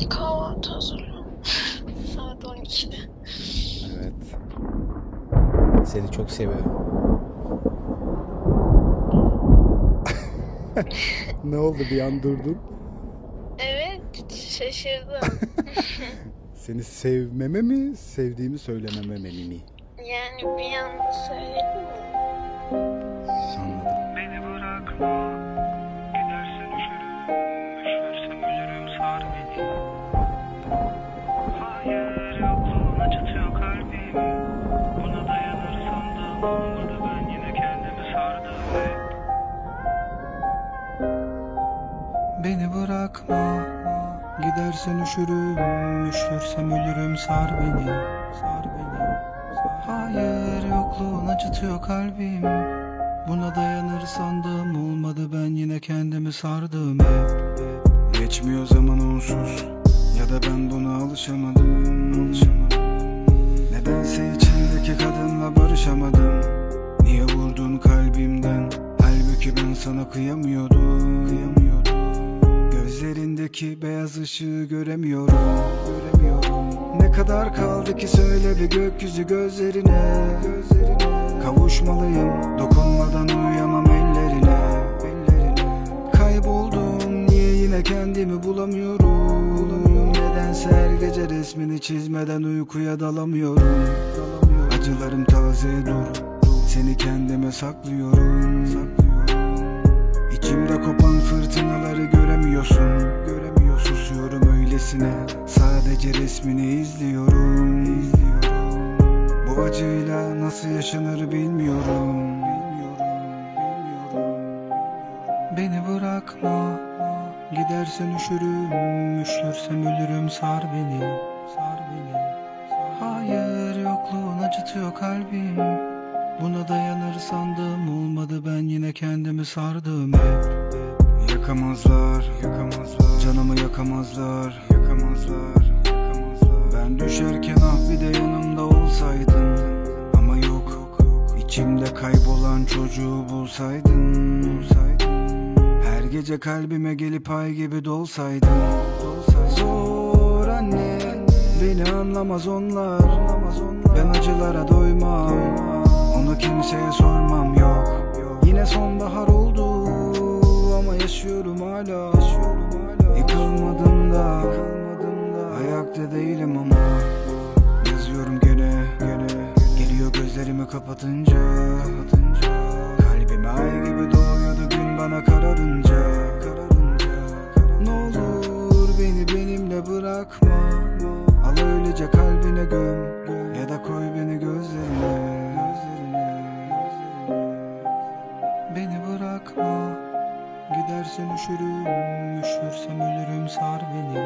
Şimdi kahvaltı hazırlıyorum. Saat 12'de. Evet. Seni çok seviyorum. ne oldu bir an durdun? Evet şaşırdım. Seni sevmeme mi, sevdiğimi söylememe mi? Yani bir anda söyledim. Anladım. Beni bırakma. Olmadı ben yine kendimi sardım. Hep Beni bırakma Gidersen üşürüm Üşürsem ölürüm. Sar beni Sar beni. Hayır yokluğun acıtıyor kalbim. Buna dayanır sandım olmadı. Ben yine kendimi sardım. Hep Geçmiyor zaman onsuz. Ya da ben buna alışamadım. Nedense içindeki kadınla barışamadım sana kıyamıyordum Kıyamıyordum. Gözlerindeki beyaz ışığı göremiyorum Göremiyorum. Ne kadar kaldı ki söyle bir gökyüzü gözlerine. Gözlerine Kavuşmalıyım dokunmadan uyuyamam ellerine. Ellerine Kayboldum niye yine kendimi bulamıyorum? Bulamıyorum Nedense her gece resmini çizmeden uykuya dalamıyorum. Dalamıyorum. Acılarım taze dur Seni kendime saklıyorum Saklıyorum İçimde kopan fırtınaları göremiyorsun. Göremiyorsun Susuyorum öylesine. Sadece resmini izliyorum İzliyorum. Bu acıyla nasıl yaşanır bilmiyorum. Beni bırakma. Gidersen üşürüm Üşürsem ölürüm. Sar beni. Sar beni. Hayır yokluğun acıtıyor kalbim Buna dayanır sandım olmadı. Ben yine kendimi sardım hep. Yakamazlar, yakamazlar. Canımı yakamazlar, yakamazlar, yakamazlar. Ben düşerken ah bir de yanımda olsaydın. Ama yok, içimde kaybolan çocuğu bulsaydın, Her gece kalbime gelip ay gibi dolsaydın, dolsaydın. Zor anne, beni anlamaz onlar. Ben acılara doymam, onu kimseye sormam yok. Yine sonbahar oldu ama yaşıyorum hala. Yıkılmadım da Ayakta değilim ama. Yazıyorum gene Geliyor gözlerimi kapatınca. Kalbime ay gibi doğuyordu gün bana kararınca. Ne olur beni benimle bırakma. Al öylece kalbine göm Ya da koy beni gözlerine bırakma Gidersen üşürüm Üşürsem ölürüm sar beni